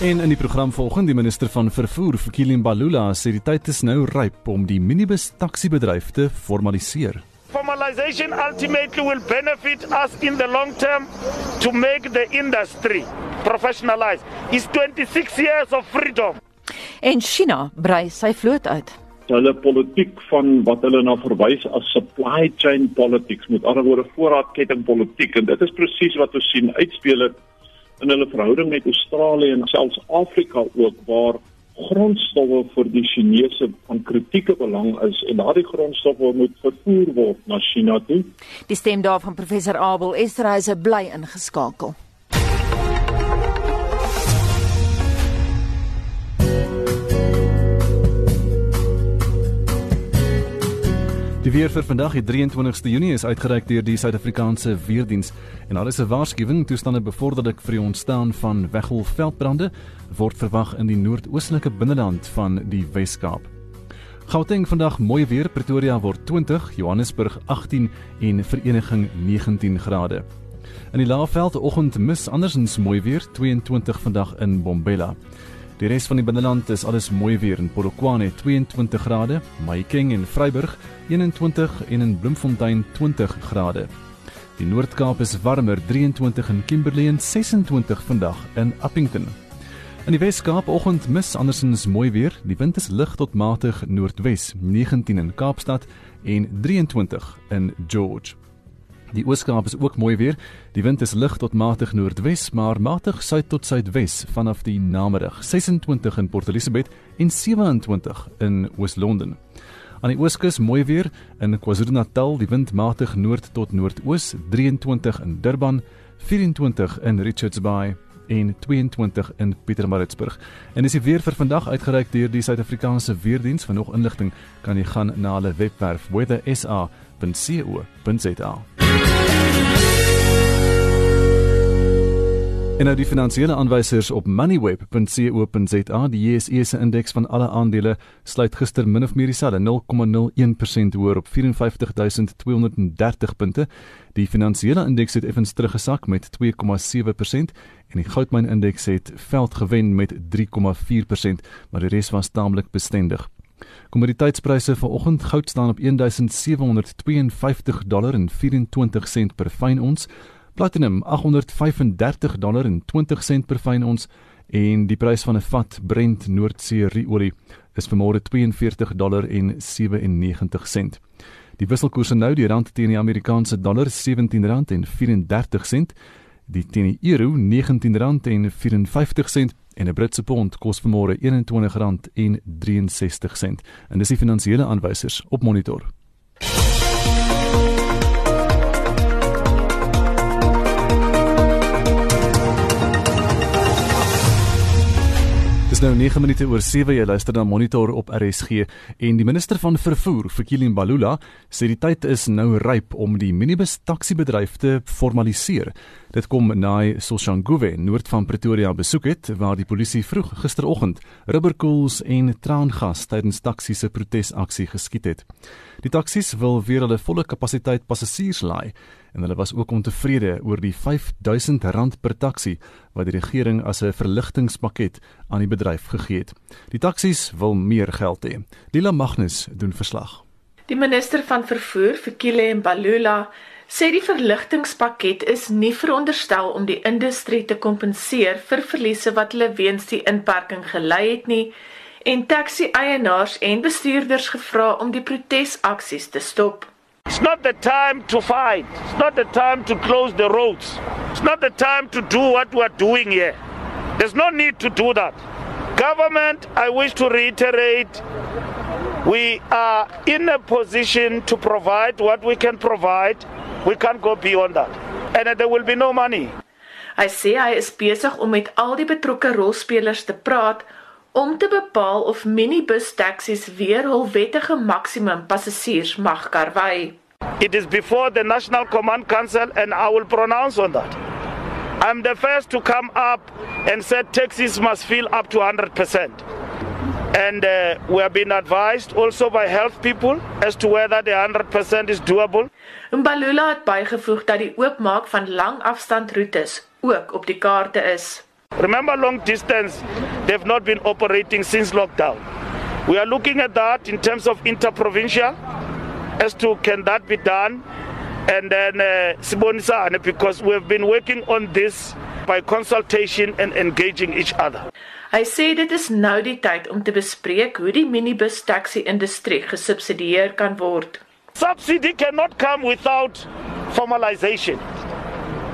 En in die program volgende die minister van vervoer, Fikile Mbalula, sê die tyd is nou ryp om die minibus taxi-bedryf te formaliseer. Formalization ultimately will benefit us in the long term to make the industry professionalized. It's 26 years of freedom. En China brei sy vloot uit. Hulle politiek van wat hulle na verwys as supply chain politics, met ander woorde voorraadkettingpolitiek en dit is presies wat ons sien uitspeel in hulle verhouding met Australië en selfs Afrika ook waar grondstowwe vir die Chinese van kritieke belang is en daardie grondstowwe moet vervoer word na China toe. Die stem daarvan professor Abel Esterhuise bly ingeskakel. Die weer vir vandag, die 23ste Junie, is uitgereik deur die Suid-Afrikaanse Weerdiens en daar is 'n waarskuwing toestande bevorderlik vir die ontstaan van weggolfveldbrande word verwag in die noordoostelike binneland van die Wes-Kaap. Gauteng vandag mooi weer, Pretoria word 20, Johannesburg 18 en Vereniging 19 grade. In die Laagveld oggend mis andersins mooi weer, 22 vandag in Bombela. Die res van die binneland is alles mooi weer in Polokwane 22 grade, Mahikeng en Vryburg 21 en in Bloemfontein 20 grade. Die Noord-Kaap is warmer 23 in Kimberley en 26 vandag in Appington. In die Wes-Kaap oggend mis andersins mooi weer. Die wind is lig tot matig noordwes, 19 in Kaapstad en 23 in George. Die Ooskaap is ook mooi weer. Die wind is lig tot matig noordwes, maar matig suid tot suidwes vanaf die namiddag. 26 in Port Elizabeth en 27 in Oos-London. Aan die ooskus mooi weer in KwaZulu-Natal, die wind matig noord tot noordoos, 23 in Durban, 24 in Richards Bay en 22 in Pietermaritzburg. En dis die weer vir vandag uitgereik deur die Suid-Afrikaanse Weerdiens. Vir nog inligting kan jy gaan na hulle webwerf weathersa.co.za. En nou die finansiële aanwysers op moneyweb.co.za, die JSE se indeks van alle aandele sluit gister min of meer dieselfde 0,01% hoër op 54230 punte. Die finansiële indeks het effens teruggesak met 2,7% en die goudmynindeks het veld gewen met 3,4%, maar die res was taamlik bestendig. Kommoditeitspryse vanoggend goud staan op 1752 dollar en 24 sent per fyn ons. Platinum 835 dollar en 20 sent per fyn ons en die prys van 'n vat Brent Noordsee ruolie is vanmôre 42 dollar en 97 sent. Die wisselkoerse nou die rand teen die Amerikaanse dollar R17 en 34 sent, die teen die euro R19 en 54 sent en 'n Britse pond kos vanmôre R21 en 63 sent. En dis die finansiële aanwysers op monitor. Dis nou 9 minute oor 7 jy luister na Monitor op RSG en die minister van vervoer, Fikile Mbalula, sê die tyd is nou ryp om die minibus taxi-bedryf te formaliseer. Dit kom na hy Soshanguve noord van Pretoria besoek het waar die polisie vroeg gisteroggend rubberkoels en traangas tydens taxi se protesaksie geskiet het. Die taksies wil weer hulle volle kapasiteit passasiers laai en hulle was ook ontevrede oor die R5000 per taxi wat die regering as 'n verligtingspakket aan die bedryf gegee het. Die taksies wil meer geld hê. Lila Magnus doen verslag. Die minister van vervoer, Fikile Mbalula, sê die verligtingspakket is nie veronderstel om die industrie te kompenseer vir verliese wat hulle weens die inperking gelei het nie en taxi-eienaars en bestuurders gevra om die protesaksies te stop. It's not the time to fight. It's not the time to close the roads. It's not the time to do what we're doing here. There's no need to do that. Government, I wish to reiterate, we are in a position to provide what we can provide. We can't go beyond that. And there will be no money. Hy sê hy is besig om met al die betrokke rolspelers te praat om te bepaal of minibus taksies weer hul wettige maksimum passasiers mag karwei. It is before the National Command Council and I will pronounce on that. I'm the first to come up and say taxis must fill up to 100%. And uh, we have been advised also by health people as to whether the 100% is doable. Mbalula het bygevoeg dat die oopmaak van langafstandroetes ook op die kaarte is. Remember, long distance, they've not been operating since lockdown. We are looking at that in terms of interprovincial as to can that be done and then uh, Sibonisane because we've been working on this by consultation and engaging each other. Hy sê dit is nou die tyd om te bespreek hoe die minibus taxi industrie gesubsidieer kan word. Subsidy cannot come without formalization.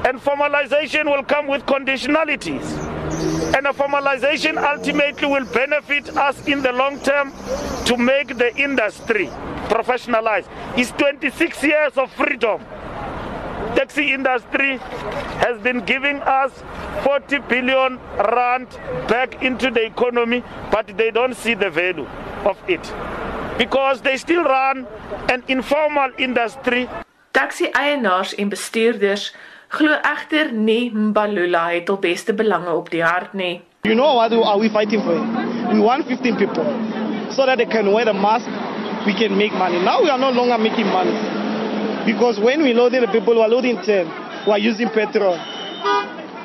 And formalization will come with conditionalities. And a formalization ultimately will benefit us in the long term to make the industry professionalized. It's 26 years of freedom. Taxi industry has been giving us 40 billion rand back into the economy, but they don't see the value of it. Because they still run an informal industry. Taxi eienaars en bestuurders glo egter nie Mbalula het al beste belange op die hart nie. You know what are we fighting for? We want 15 people so that they can wear the mask, we can make money. Now we are no longer making money. Because when we loaded the people who are loading 10, who are using petrol.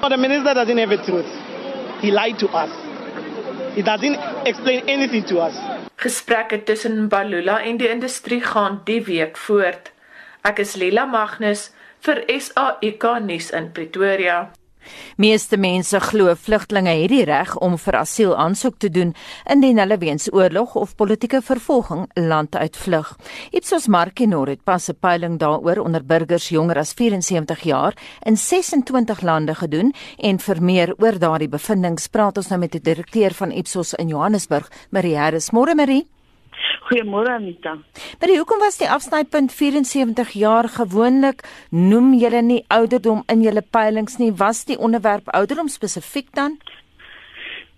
But the minister doesn't have the truth. He lied to us. He doesn't explain anything to us. Gesprekke tussen Mbalula en die industrie gaan die week voort. Ek is Lila Magnus vir SAIK nuus in Pretoria. Meeste mense glo vlugtlinge het die reg om vir asiel aansoek te doen indien hulle weens oorlog of politieke vervolging land uitvlug. Ipsos Markinor het pas 'n peiling daaroor onder burgers jonger as 74 jaar in 26 lande gedoen en vir meer oor daardie bevindinge praat ons nou met die direkteur van Ipsos in Johannesburg, Marie Harris. Môre Marie. Goeiemôre Anita. Maar hoekom was die afsnypunt 74 jaar gewoonlik noem julle nie ouderdom in julle peilings nie? Was die onderwerp ouderdom spesifiek dan?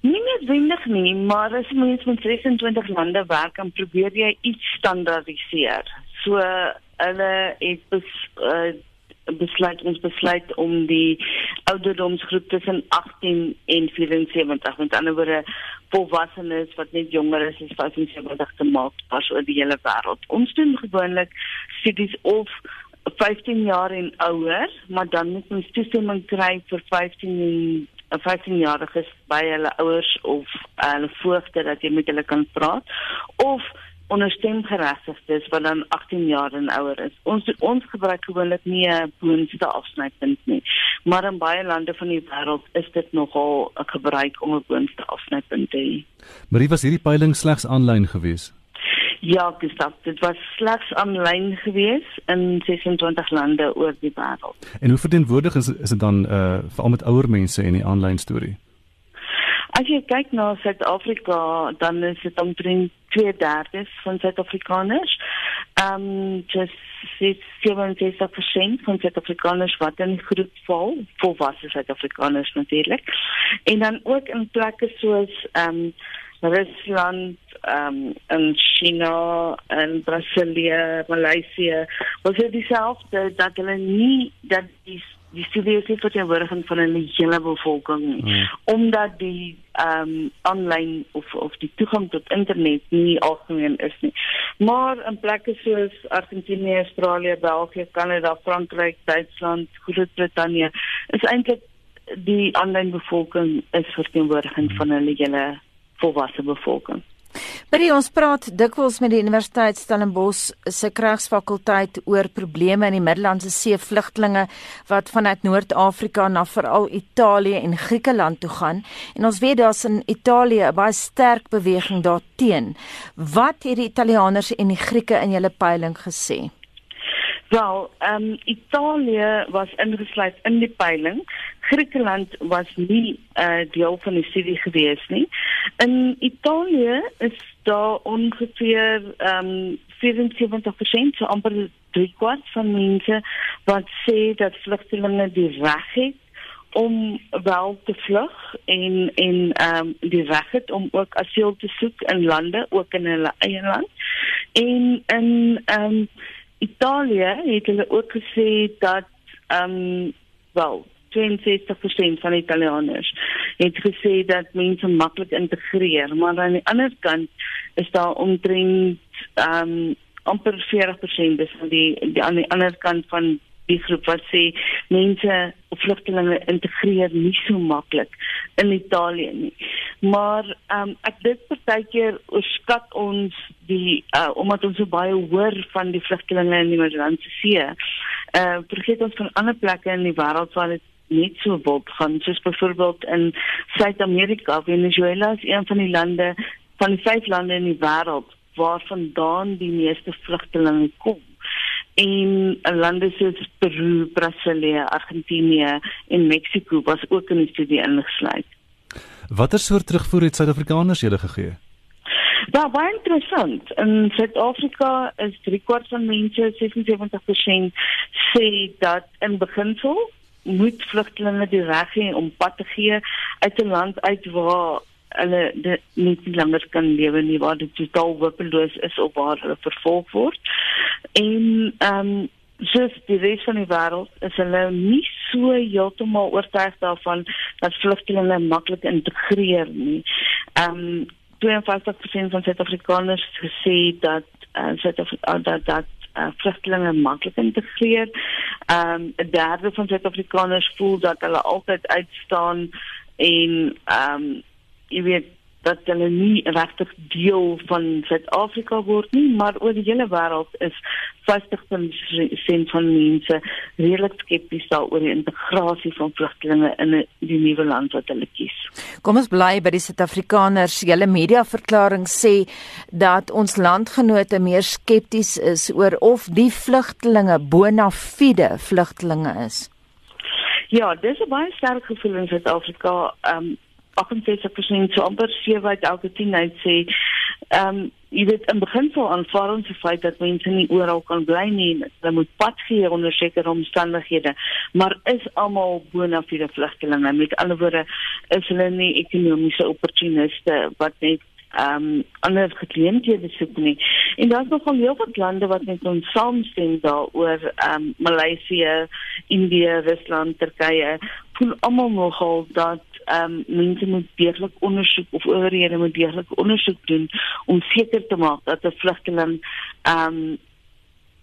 Nie noodwendig nie, maar as mens met 26 lande werk en probeer jy iets standaardiseer. So hulle het bes, uh, besluit ons besluit om die ouderdomsgroep tussen 18 en 74 met ander woorde volwassenes wat net jonger is as 75 te maak pas oor die hele wêreld. Ons doen gewoonlik studies of 15 jaar en ouer, maar dan moet ons toestemming kry vir 15 en 'n 15 jariges by hulle ouers of hulle voogte dat jy met hulle kan praat of onderstemgeregtigdes wat dan 18 jaar en ouer is. Ons ons gebruik gewoonlik nie 'n boonste afsnypunt nie, maar in baie lande van die wêreld is dit nogal 'n gebruik om 'n boonste afsnypunt te hê. Marie was hierdie peiling slegs aanlyn geweest. Ja, Gustav, dit was slegs aanlyn geweest in 26 lande oor die wêreld. En hoe verteenwoordig is is dit dan uh veral met ouer mense in die aanlyn storie? As jy kyk na Suid-Afrika, dan is dit omtrent 2/3 van Suid-Afrikaners. Ehm just sit 77% van Suid-Afrikaners wat in groep val, volwasse Suid-Afrikaners natuurlik. En dan ook in plekke soos ehm um, Rusland, ehm um, in China en Brasilië, Maleisië, was dit dieselfde dat hulle nie dat die die studie is vir die verwerking van 'n hele bevolking hmm. omdat die ehm um, aanlyn of of die toegang tot internet nie algemeen is nie. Maar in plekke soos Argentinië, Australië, België, Kanada, Frankryk, Duitsland, Groot-Brittanje is eintlik die aanlyn bevolking is verteenwoordiging hmm. van hulle hele volwasse bevolking. By ons praat dikwels met die Universiteit Stellenbosch se kragsfakulteit oor probleme in die Middellandse See vlugtlinge wat vanuit Noord-Afrika na veral Italië en Griekeland toe gaan. En ons weet daar's in Italië 'n baie sterk beweging daarteen. Wat het die Italianers en die Grieke in julle peiling gesê? Wel, ehm um, Italië was ingesluit in die peiling. Griekeland was nie uh, deel van die studie gewees nie. In Italië is daar ongeveer ehm um, 74% so amper 3 kwart van mense wat sê dat vlugtelinge die reg het om wel te vlug en en ehm um, die reg het om ook asiel te soek in lande ook in hulle eie land. En in ehm um, Italië het hulle ook gesê dat ehm um, wel 62% van Italianers het gesê dat mense maklik integreer, maar aan die ander kant is daar omtrent ehm um, amper 40% dis van die, die aan die ander kant van die groep wat sê mense vlugtelinge integreer nie so maklik in Italië nie. Maar ehm um, ek dink partykeer oorskat ons die uh, omdat ons so baie hoor van die vlugtelinge in die Middellandse See. Uh vergeet ons van ander plekke in die wêreld waar dit net so wild gaan soos byvoorbeeld in Suid-Amerika, Venezuela is een van die lande van die vyf lande in die wêreld waarvandaan die meeste vlugtelinge kom en lande soos Peru, Brasilië, Argentinië en Mexiko was ook in die studie ingesluit. Watter soort terugvoer het Suid-Afrikaners julle gegee? Ja, baie interessant. In Suid-Afrika is 3 kwart van mense, 76% sê dat in beginsel moet vlugtelinge die reg hê om pad te gee uit 'n land uit waar hulle nie langer kan lewe nie waar dit totaal hopeloos is of waar hulle vervolg word. En ehm um, soos die res van die wêreld is hulle nie so heeltemal oortuig daarvan dat vlugtelinge maklik integreer nie. Ehm um, 52% van Suid-Afrikaners gesê dat uh, Suid-Afrika dat dat uh, vlugtelinge maklik integreer. Ehm um, 'n derde van Suid-Afrikaners voel dat hulle altyd uitstaan en ehm um, jy weet dat hulle nie regtig deel van Suid-Afrika word nie, maar oor die hele wêreld is 50% van mense redelik skepties daaroor die integrasie van vlugtelinge in die nuwe land wat hulle kies. Kom ons bly by die Suid-Afrikaners. Julle mediaverklaring sê dat ons landgenote meer skepties is oor of die vlugtelinge bona fide vlugtelinge is. Ja, dis 'n baie sterk gevoel in Suid-Afrika. Ehm um, 68% so amper 7 uit elke 10 uit sê ehm um, jy weet in beginsel aanvaar ons die feit dat mense nie oral kan bly nie hulle moet pad gee onder sekere omstandighede maar is almal bona fide vlugtelinge met ander woorde is hulle nie ekonomiese opportuniste wat net ehm um, ander geleenthede soek nie. En daar's nogal heel wat lande wat net ons saamstem daaroor ehm um, Maleisië, Indië, Rusland, Turkye, voel almal nogal dat ehm um, mense moet deeglik ondersoek of owerhede moet deeglik ondersoek doen om seker te maak dat 'n vlugteling ehm um,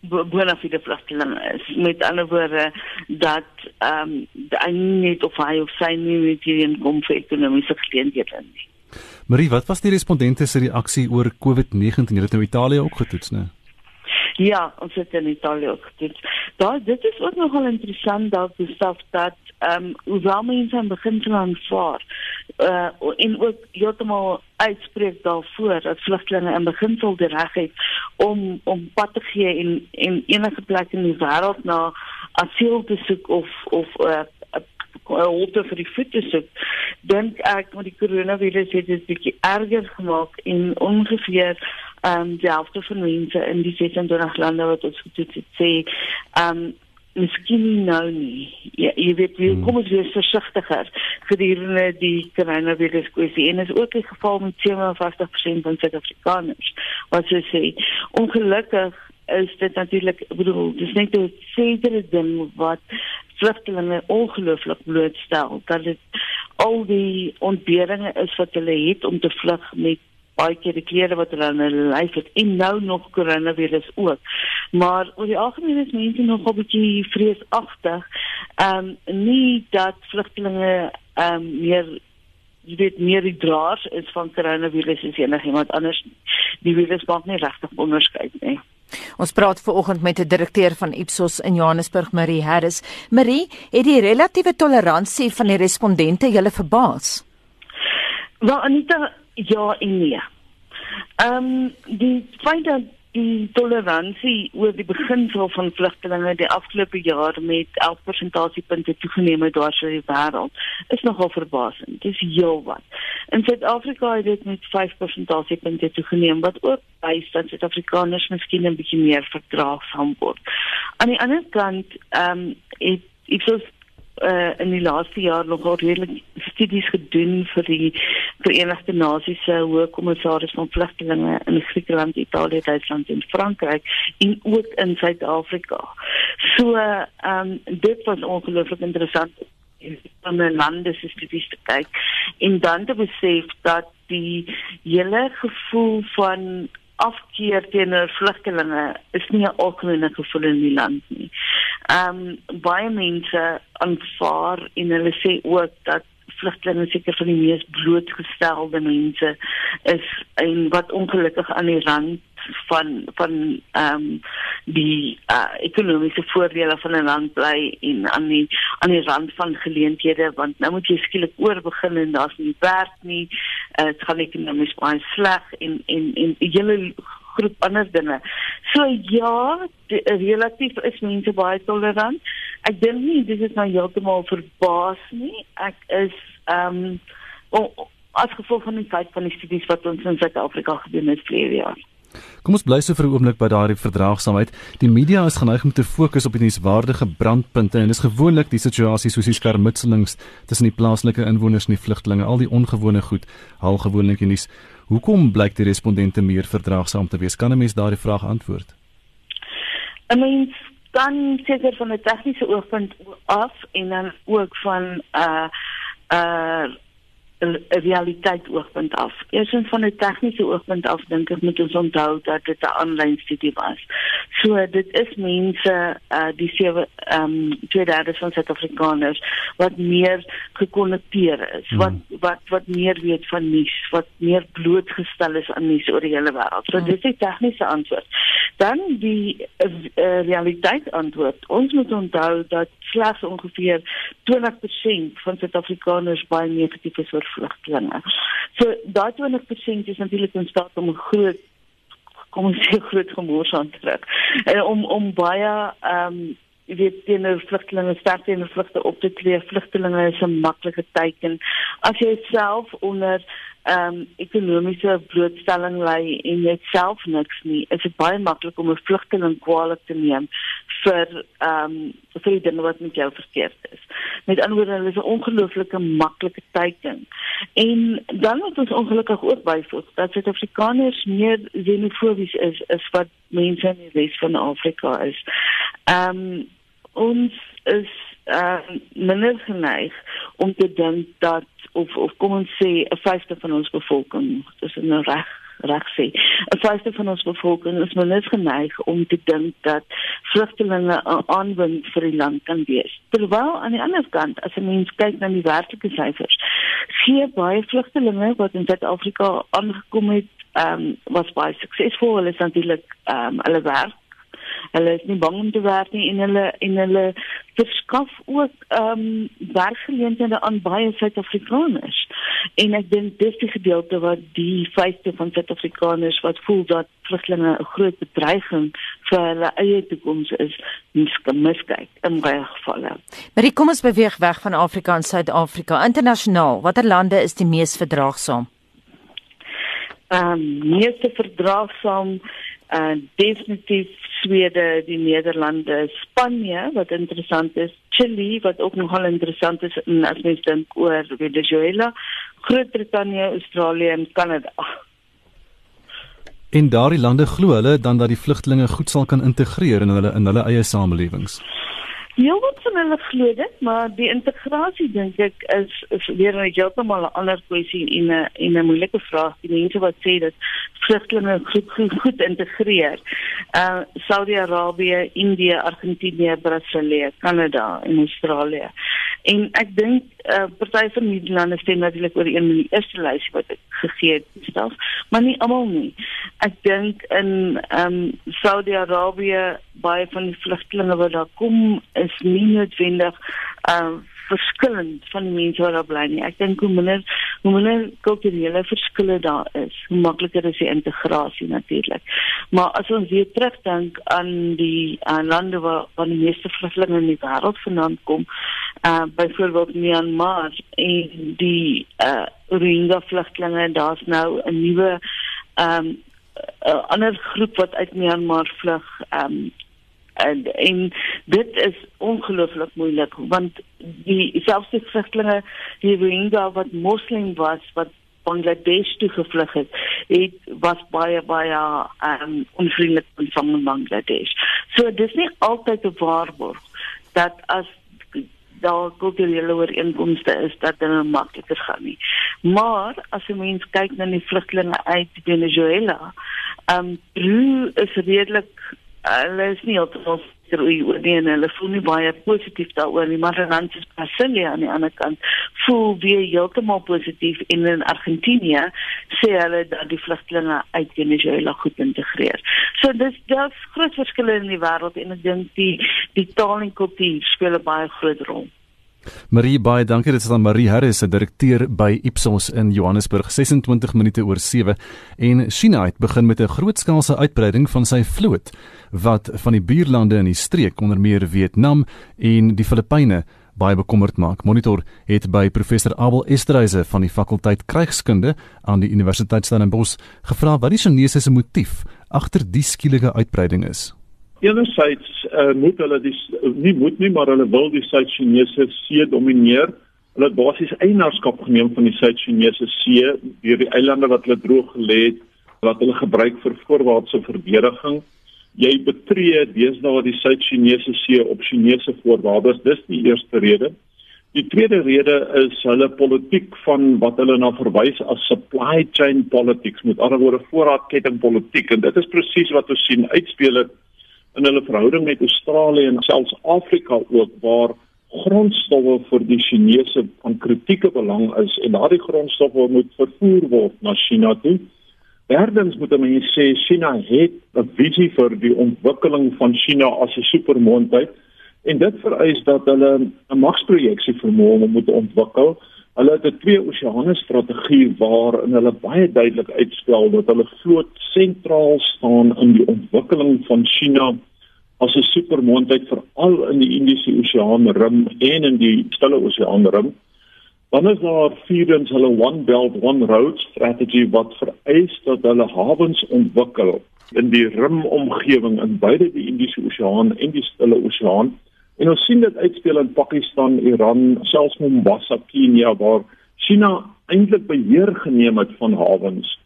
bona fide vlugteling is. Met ander woorde dat ehm um, hy nie of hy of sy nie met hierdie kom vir ekonomiese geleenthede nie. Marie, wat was die respondente se reaksie oor COVID-19? Jy het nou Italië ook getoets, né? Ja, ons het in Italië ook getoets. Daar dit is ook nogal interessant dat besef dat ehm um, hoewel mense aan begin te aanvaar uh en ook heeltemal uitspreek daarvoor dat vlugtelinge in beginsel die reg het om om pad te gee en en enige plek in die wêreld na asiel te soek of of uh holte vir die voete soek dink ek met die koronavirus het dit bietjie erger gemaak en ongeveer ehm um, die helfte van mense in die 26 lande wat ons getoets het sê ehm um, miskien nou nie. Ja, jy weet wie hmm. kom ons wees versigtiger gedurende die coronavirus kwessie en is ook die geval met 57% van Suid-Afrikaners wat sê sê ongelukkig is dit natuurlik bedoel dis net 'n sekere ding wat vlugtelinge ongelooflik blootstel dat dit al die ontberinge is wat hulle het om te vlug met baie keer die klere wat hulle aan hulle lyf het en nou nog koronavirus ook. Maar oor die algemeen is mense nog 'n bietjie vreesagtig. Ehm um, nie dat vlugtelinge ehm um, meer jy weet meer die draers is van koronavirus as enigiemand anders. Die virus maak nie regtig onderskeid nie. Ons praat ver oggend met 'n direkteur van Ipsos in Johannesburg, Marie Harris. Marie, het die relatiewe toleransie van die respondente julle verbaas? Wel, Anita, ja en nee. Ehm um, die feit dat die toleransie oor die beginsel van vlugtelinge die afgelope jaar met 11 persentasiepunte toegeneem het oor die wêreld is nogal verbasend. Dit is heel wat. In Suid-Afrika het dit met 5 persentasiepunte toegeneem wat ook wys dat Suid-Afrikaners miskien 'n bietjie meer verdraagsaam word. Aan die ander kant ehm um, het ek sou uh, in die laaste jaar nogal redelik studies gedoen vir die Verenigde Nasies se hoë kommissaris van vlugtelinge in Griekeland, Italië, Duitsland en Frankryk en ook in Suid-Afrika. So ehm um, dit was ongelooflik interessant om na lande se studies te kyk en dan te besef dat die hele gevoel van afkeer teenoor vlugtelinge is nie 'n algemene gevoel in die land nie. Um, baie mense aanvaar en hulle sê ook dat vlugtelinge seker van die mees blootgestelde mense is en wat ongelukkig aan die rand van van um, die uh, ekonomiese voordele van 'n land bly en aan die aan die rand van geleenthede want nou moet jy skielik oor begin en daar's nie werk nie. Uh, dit gaan ekonomies baie sleg en en en 'n hele groep ander dinge. So ja, die, relatief is mense baie tolerant. Ek dink nie dis is nou heeltemal verbaas nie. Ek is ehm um, as gevolg van die feit van die studies wat ons in Suid-Afrika gedoen het vir jaar. Kom ons bly so vir 'n oomblik by daardie verdraagsaamheid. Die media is geneig om te fokus op die nuuswaardige brandpunte en dis gewoonlik die situasie soos die skermutselings tussen die plaaslike inwoners en die vlugtelinge, al die ongewone goed, haal gewoonlik nuus. Hoekom blyk die respondente meer verdraagsaam te wees? Kan 'n mens daardie vraag antwoord? I mean, dan seker van 'n tegniese oogpunt af en dan ook van 'n uh, uh 'n realiteit oogpunt af. Eersins van 'n tegniese oogpunt af dink ek moet ons onthou dat dit 'n aanlyn studie was. So dit is mense uh die sewe ehm um, twee derde van Suid-Afrikaners wat meer gekonnekteer is, hmm. wat wat wat meer weet van nuus, wat meer blootgestel is aan nuus oor die hele wêreld. So hmm. dit is die tegniese antwoord. Dan die uh, realiteit antwoord. Ons moet onthou dat slegs ongeveer 20% van Suid-Afrikaners baie negatief is oor vlugtelinge. So daai 20% is natuurlik in staat om 'n groot kom ons sê groot gemors aan te trek. En om om baie ehm um, jy weet teenoor vlugtelinge sterk teenoor vlugte op te tree. Vlugtelinge is 'n maklike teken. As jy self onder ehm um, ekonomiese blootstelling lê en jy self niks nie, is dit baie maklik om 'n vlugteling kwaliek te neem vir ehm um, vir die dinge wat met jou verkeerd is. Met ander woorde, hulle is 'n ongelooflike maklike teken. En dan moet ons ongelukkig ook byvoeg dat Suid-Afrikaners meer xenofobies is as wat mense in die res van Afrika is. Ehm um, ons is uh, minder geneig om te dink dat of of kom ons sê 'n vyfde van ons bevolking is in 'n reg reg sê 'n vyfde van ons bevolking is minder geneig om te dink dat vlugtelinge 'n aanwinst vir die land kan wees. Terwyl aan die ander kant as 'n mens kyk na die werklike syfers gee baie vlugtelinge wat in Suid-Afrika aangekom het ehm um, was baie suksesvol. Hulle is natuurlik ehm um, hulle werk Hulle is nie bang om te werk nie en hulle en hulle verskaf ook ehm um, werkgeleenthede aan baie Suid-Afrikaners. En ek dink dis die gedeelte wat die feite van Suid-Afrikaners wat voel dat vlugtelinge 'n groot bedreiging vir hulle eie toekoms is, miskyk in baie gevalle. Maar kom ons beweeg weg van Afrika en Suid-Afrika. Internasionaal, watter lande is die mees verdraagsaam? Ehm um, meeste verdraagsaam uh definitief Swede, die Nederlande, Spanje wat interessant is, Chili wat ook nogal interessant is en as mens dink oor Venezuela, Groot-Brittanje, Australië en Kanada. In daardie lande glo hulle dan dat die vlugtelinge goed sal kan integreer in hulle in hulle eie samelewings. Ja, wat van hulle glo dit, maar die integrasie dink ek is is weer 'n heeltemal 'n ander kwessie en 'n en 'n moeilike vraag. Die mense wat sê dat vlugtelinge goed, goed goed integreer. Uh Saudi-Arabië, Indië, Argentinië, Brasilië, Kanada en Australië. En ek dink uh party van die lande stem natuurlik oor een van die eerste lyse wat ek gegee het self, maar nie almal nie. Ek dink in um Saudi-Arabië baie van die vlugtelinge wat daar kom is nie noodwendig uh verskillend van die mense wat daar bly nie. Ek dink hoe minder hoe minder kulturele verskille daar is, hoe makliker is die integrasie natuurlik. Maar as ons weer terugdink aan die aan lande waar van die meeste vlugtelinge in die wêreld vandaan kom, uh byvoorbeeld Myanmar en die uh Rohingya vlugtelinge, daar's nou 'n nuwe um 'n ander groep wat uit Myanmar vlug um en en dit is ongelooflik moeilik want die selfs vlugtelinge die Rohingya wat moslim was wat Bangladesh toe gevlug het, het was baie baie um onvriendelik ontvang in Bangladesh. So dis nie altyd 'n waarborg dat as daar kulturele ooreenkomste is dat dit makliker gaan nie. Maar as jy mens kyk na die vlugtelinge uit Venezuela, Ehm um, Peru is redelik hulle is nie heeltemal seker oor die en hulle voel nie baie positief daaroor nie, maar dan is Brasilia aan die ander kant voel weer heeltemal positief en in Argentinië sê hulle dat die vlugtelinge uit Venezuela goed integreer. So dis daar's groot verskille in die wêreld en ek dink die die taal en kultuur speel 'n baie groot rol. Marie baie dankie dit is dan Marie Harris, 'n direkteur by Ipsos in Johannesburg 26 minute oor 7 en China het begin met 'n grootskaalse uitbreiding van sy vloot wat van die buurlande in die streek onder meer Vietnam en die Filippyne baie bekommerd maak. Monitor het by professor Abel Esterhuise van die fakulteit krygskunde aan die Universiteit Stellenbosch gevra wat die Chinese se motief agter die skielike uitbreiding is. Enerzijds uh, moet hulle die nie moet nie maar hulle wil die Suid-Chinese see domineer. Hulle het basies eienaarskap geneem van die Suid-Chinese see deur die eilande wat hulle droog gelê het wat hulle gebruik vir voorwaartse verdediging. Jy betree deesdae die Suid-Chinese see op Chinese voorwaardes. Dis die eerste rede. Die tweede rede is hulle politiek van wat hulle na verwys as supply chain politics met ander woorde voorraadketting politiek en dit is presies wat ons sien uitspeel het in hulle verhouding met Australië en selfs Afrika ook waar grondstowwe vir die Chinese van kritieke belang is en daardie grondstowwe moet vervoer word na China toe. Derdens moet mense sê China het 'n visie vir die ontwikkeling van China as 'n supermoondheid en dit vereis dat hulle 'n magsprojeksie vermoë moet ontwikkel. Hulle het 'n twee oseane strategie waarin hulle baie duidelik uitstel dat hulle vloot sentraal staan in die ontwikkeling van China as 'n supermoondheid veral in die Indiese Oseaan rim en in die Stille Oseaan rim. Dan is daar vierens hulle One Belt One Road strategy wat vereis dat hulle hawens ontwikkel in die rimomgewing in beide die Indiese Oseaan en die Stille Oseaan. En ons sien dit uitspeel in Pakistan, Iran, selfs Mombasa, Kenia waar China eintlik beheer geneem het van hawens.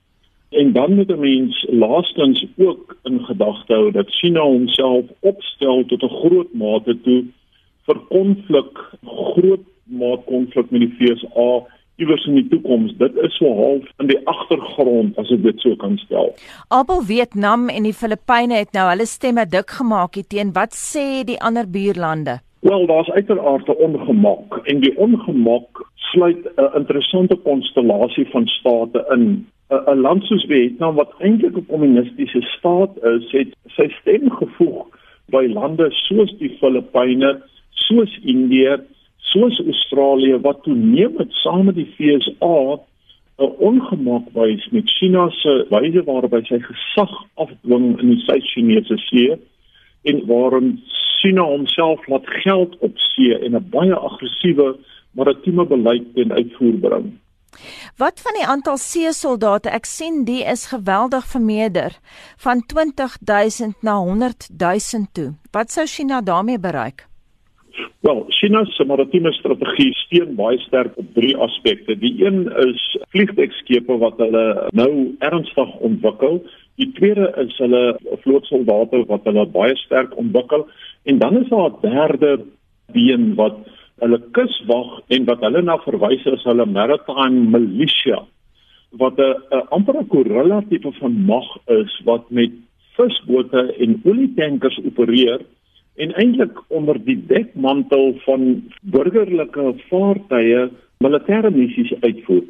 En dan moet 'n mens laastens ook in gedagte hou dat China homself opstel tot 'n groot mate toe vir konflik, groot maat konflik met die VSA iewers in die toekoms. Dit is so half in die agtergrond as ek dit so kan stel. Abel Vietnam en die Filippyne het nou hulle stemme dik gemaak teen wat sê die ander buurlande? Wel, daar's uiteraard 'n ongemak en die ongemak sluit 'n interessante konstellasie van state in 'n land soos Vietnam wat eintlik 'n kommunistiese staat is, het sy stem gevoeg by lande soos die Filippyne, soos Indië, soos Australië wat toenemend saam met die VSA 'n ongemak wys met China se wyse waarop hy gesag afdwing in die Suid-Chinese See en waarin China homself laat geld op see en 'n baie aggressiewe maritieme beleid ten uitvoer bring. Wat van die aantal seesoldate? Ek sien die is geweldig vermeerder van 20000 na 100000 toe. Wat sou China daarmee bereik? Wel, China se maritieme strategie steun baie sterk op drie aspekte. Die een is vliegdekskepe wat hulle nou ernstig ontwikkel. Die tweede is hulle vlootsoldate wat hulle baie sterk ontwikkel en dan is daar 'n derde been wat hulle kuswag en wat hulle na verwys as hulle maritime militia wat 'n amper 'n gorilla tipe van mag is wat met visbote en olietankers opereer en eintlik onder die dekmantel van burgerlike vaartuie militêre missies uitvoer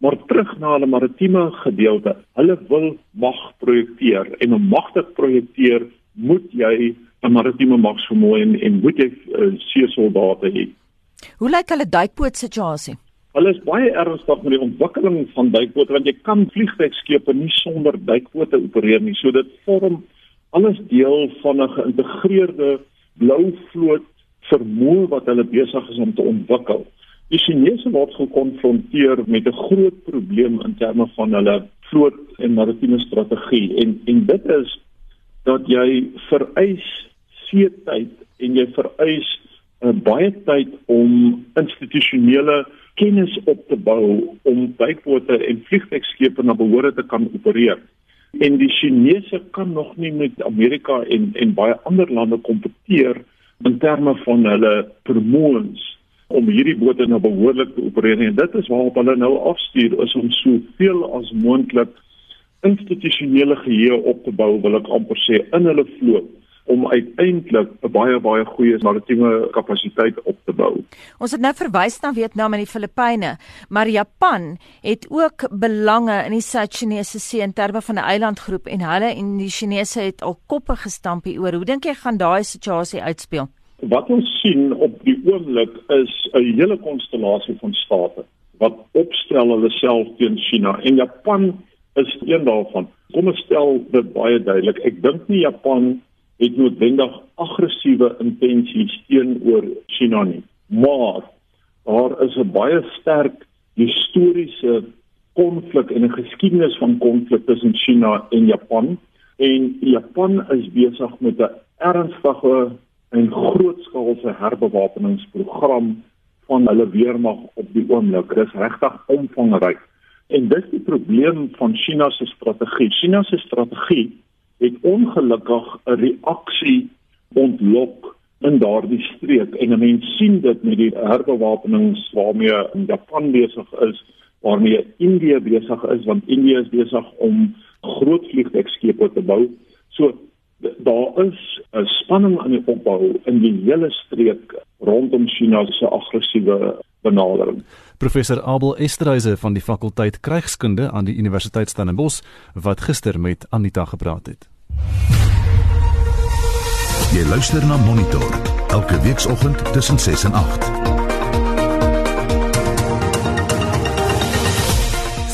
maar terug na hulle maritieme gedeelte hulle wil mag projekteer en om mag te projekteer moet jy 'n maritieme magsvermoë en, en moet jy uh, seesoldate hê Hoe lyk hulle duikboot situasie? Hulle is baie ernstig met die ontwikkeling van duikbote want jy kan vliegtuigskepe nie sonder duikbote opereer nie. So dit vorm alles deel van 'n geïntegreerde blou vloot vermoë wat hulle besig is om te ontwikkel. Die Chinese word gekonfronteer met 'n groot probleem in terme van hulle vloot en maritieme strategie en en dit is dat jy vereis seetyd en jy vereis uh, baie tyd om institusionele kennis op te bou om duikbote en vliegtuigskepe na behoore te kan opereer. En die Chinese kan nog nie met Amerika en en baie ander lande kompeteer in terme van hulle vermoëns om hierdie bote nou behoorlik te opereer en dit is waarop hulle nou afstuur is om soveel as moontlik institusionele geheue op te bou wil ek amper sê in hulle vloot om uiteindelik 'n baie baie goeie maritieme kapasiteit op te bou. Ons het nou verwys na Vietnam en die Filippyne, maar Japan het ook belange in die Suid-Chinese See in terme van 'n eilandgroep en hulle en die Chinese het al koppe gestamp hieroor. Hoe dink jy gaan daai situasie uitspeel? Wat ons sien op die oomblik is 'n hele konstellasie van state wat opstel hulle self teen China en Japan is een daarvan. Kom ons stel dit baie duidelik. Ek dink nie Japan het noodwendig aggressiewe intensies teenoor China nie. Maar daar is 'n baie sterk historiese konflik en 'n geskiedenis van konflik tussen China en Japan en Japan is besig met 'n ernstige en grootskaalse herbewapeningsprogram van hulle weermag op die oomblik. Dit is regtig omvangryk. En dis die probleem van China se strategie. China se strategie het ongelukkig 'n reaksie ontlok in daardie streek en mense sien dit met die herbewapenings waarmee Japan besig is, waarmee Indië besig is want Indië is besig om groot vliegtuigskepe te bou. So daar is 'n spanning aan die opbou in die hele streek rondom China se aggressiewe benadering. Professor Abel Esterhuise van die fakulteit Krygskunde aan die Universiteit Stellenbosch wat gister met Anita gepraat het. Jy luister na Monitor elke weekoggend tussen 6 en 8.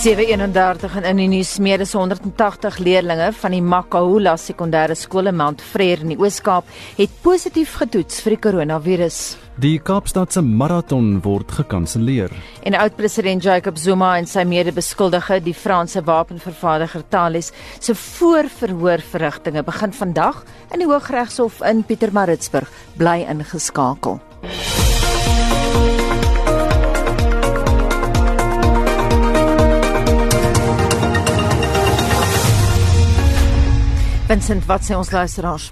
731 in die nuus meer as 180 leerdlinge van die Makahula sekondêre skool in Mount Frere in die Oos-Kaap het positief getoets vir die koronavirus. Die Kaapstadse maraton word gekanselleer. En oud-president Jacob Zuma en sy mede-beskuldige, die Franse wapenvervaardiger Thales, se voorverhoorverrigtinge begin vandag in die Hooggeregshof in Pietermaritzburg bly ingeskakel. Vincent, wat sê ons luisteraars?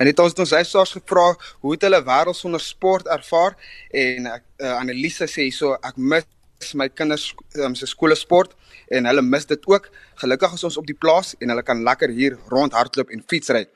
En dit ons het ons luisteraars gevra hoe het hulle wêreld sonder sport ervaar en ek uh, Annelise sê hierso ek mis my kinders um, se skoolsport en hulle mis dit ook. Gelukkig is ons op die plaas en hulle kan lekker hier rondhardloop en fietsry.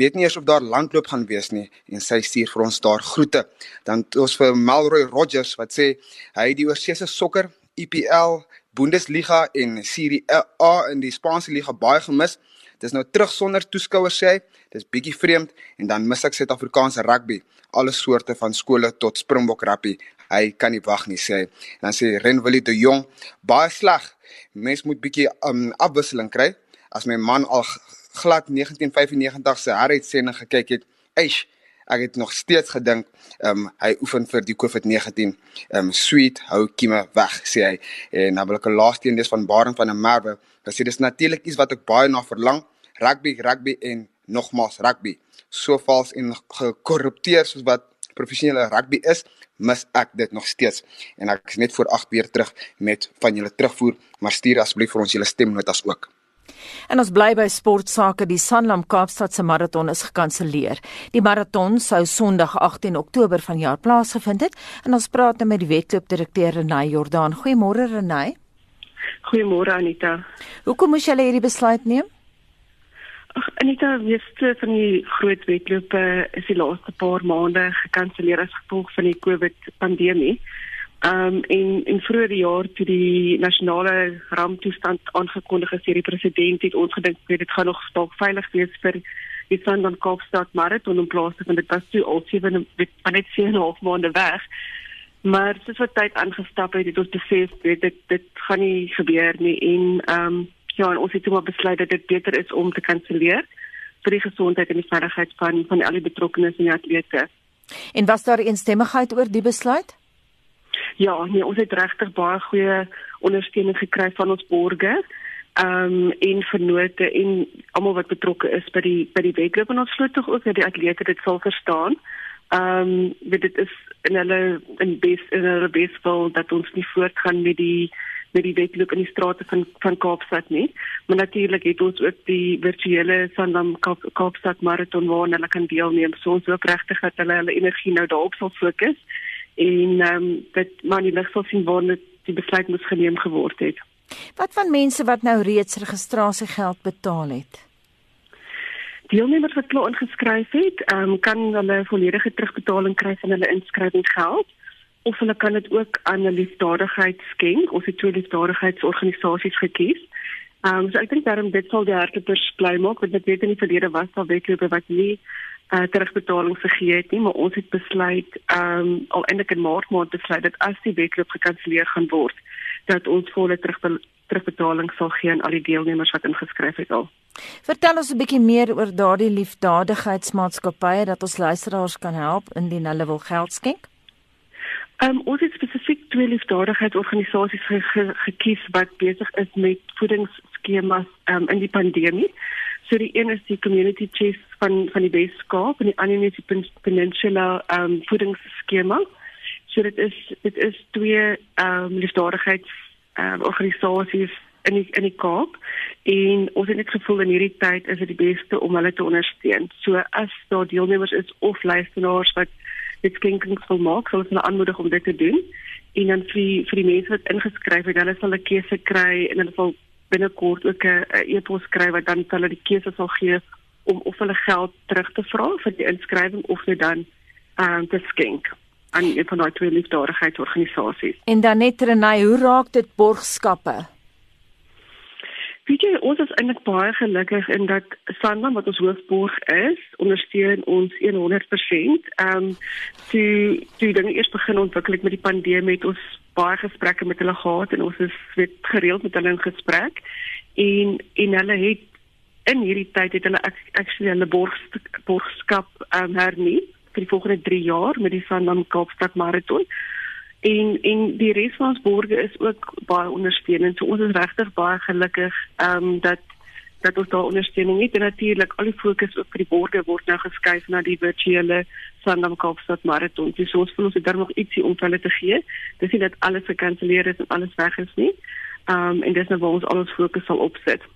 Weet nie eers of daar landloop gaan wees nie en sy stuur vir ons daar groete. Dan ons vir Malroy Rogers wat sê hy het die oorseese sokker, EPL, Bundesliga en Serie A in die Spaanse liga baie gemis. Dis nou terug sonder toeskouers sê hy. Dis bietjie vreemd en dan mis ek Suid-Afrikaanse rugby. Alle soorte van skole tot Springbok rugby. Hy kan nie wag nie sê hy. En dan sê Ren Willie de Jong, baie sleg. Mens moet bietjie um, afwisseling kry. As my man al glad 1995 se heruitsending gekyk het, eish, ek het nog steeds gedink ehm um, hy oefen vir die COVID-19 ehm um, sweet hou kieme weg sê hy. En dan wil ek 'n laaste een lees van Baron van der Merwe. Wat sê dis natuurlik iets wat ek baie na verlang. Rugby rugby en nogmaals rugby. So vals en gekorrupteer soos wat professionele rugby is mis ek dit nog steeds. En ek is net voor 8 weer terug met van julle terugvoer. Maar stuur asseblief vir ons julle stemnotas ook En ons bly by sportsake. Die Sanlam Kaapstad se maraton is gekanselleer. Die maraton sou Sondag 18 Oktober vanjaar plaasgevind het. En ons praat nou met die wedloopdirekteur Renay Jordaan. Goeiemôre Renay. Goeiemôre Anita. Hoekom moes julle hierdie besluit neem? Ag Anita, weet van die groot wedloope is die laaste paar maande gekanselleer as gevolg van die COVID pandemie. Ehm um, en in vroeë jaar toe die nasionale ramptoestand aangekondig is deur die president het ons gedink dit gaan nog dalk veilig wees vir die Sandan Kaapstad marathon in plaas van dit was toe al 7 net 7,5 maande weg. Maar soos wat tyd aangestap het, het ons besef dit dit, dit gaan nie gebeur nie en ehm um, ja, en ons het toe maar besluit dat dit beter is om te kanselleer vir die gesondheid en die veiligheid van van al die betrokkenes en die atlete. En was daar eensstemmigheid oor die besluit? Ja, nee, ons het regtig baie goeie ondersteuning gekry van ons borgers. Ehm um, en vernote en almal wat betrokke is by die by die wedloop en ons glo tog ook dat die atlete dit sal verstaan. Ehm um, dit is in hulle in bes in hulle beswil dat ons nie voortgaan met die met die wedloop in die strate van van Kaapstad nie. Maar natuurlik het ons ook die virtuele Sandam Kaap, Kaapstad marathon waar hulle kan deelneem. So ons hoop regtig dat hulle hulle energie nou daarop sal fokus en ehm um, dit maar nie lig sal sien waar dit die besluit moes geneem geword het. Wat van mense wat nou reeds registrasiegeld betaal het? Deelnemers wat klaar ingeskryf het, um, kan hulle volledige terugbetaling kry van hulle inskrywingsgeld of hulle kan dit ook aan 'n liefdadigheidsskenk of 'n twee liefdadigheidsorganisasies gekies. Ehm um, so ek dink daarom dit sal die hartepers bly maak want dit weet in die verlede was daar wetlope wat nie uh, terugbetaling gegee het nie, maar ons het besluit ehm um, al eintlik in Maart maand besluit dat as die wetloop gekanselleer gaan word, dat ons volle terugbetaling sal gee aan al die deelnemers wat ingeskryf het al. Vertel ons 'n bietjie meer oor daardie liefdadigheidsmaatskappye dat ons luisteraars kan help indien hulle wil geld skenk. Ehm um, ons het spesifiek twee liefdadigheidsorganisasies ge ge gekies wat besig is met voedingsskemas ehm um, in die pandemie. So die een is die Community Chest van van die Weskaap en die ander is die Peninsula ehm um, voedingsskema. So dit is dit is twee ehm um, liefdadigheids ehm um, organisasies in die, in die Kaap en ons het net gevoel in hierdie tyd is dit die beste om hulle te ondersteun. So as daar deelnemers is of luisteraars wat dit skenkings wil maak, sal ons hulle aanmoedig om dit te doen. En dan vir vir die mense wat ingeskryf het, hulle sal 'n keuse kry en hulle sal binnekort ook 'n e-pos skryf wat dan hulle die keuse sal gee om of hulle geld terug te vra vir die inskrywing of net dan ehm um, te skenk aan een van daai twee liefdadigheidsorganisasies. En dan net Renay, hoe raak dit borgskappe? Weet jy, ons is eintlik baie gelukkig in dat Sanlam wat ons hoofborg is, ondersteun ons 100%. Ehm um, toe toe dinge eers begin ontwikkel met die pandemie het ons baie gesprekke met hulle gehad en ons is weet gereeld met hulle in gesprek en en hulle het in hierdie tyd het hulle actually hulle borg borgskap ehm um, hernie vir die volgende 3 jaar met die Sanlam Kaapstad Marathon en en die res van ons borge is ook baie ondersteunend. So ons is regtig baie gelukkig ehm um, dat dat ons daar ondersteuning het en natuurlik al die fokus op vir die borge word nou geskuif na die virtuele Sandam Kaapstad marathon. Dis ons voel ons het daar nog ietsie om hulle te gee. Dis nie dat alles gekanselleer is en alles weg is nie. Ehm um, en dis nou waar ons al ons fokus sal opsit.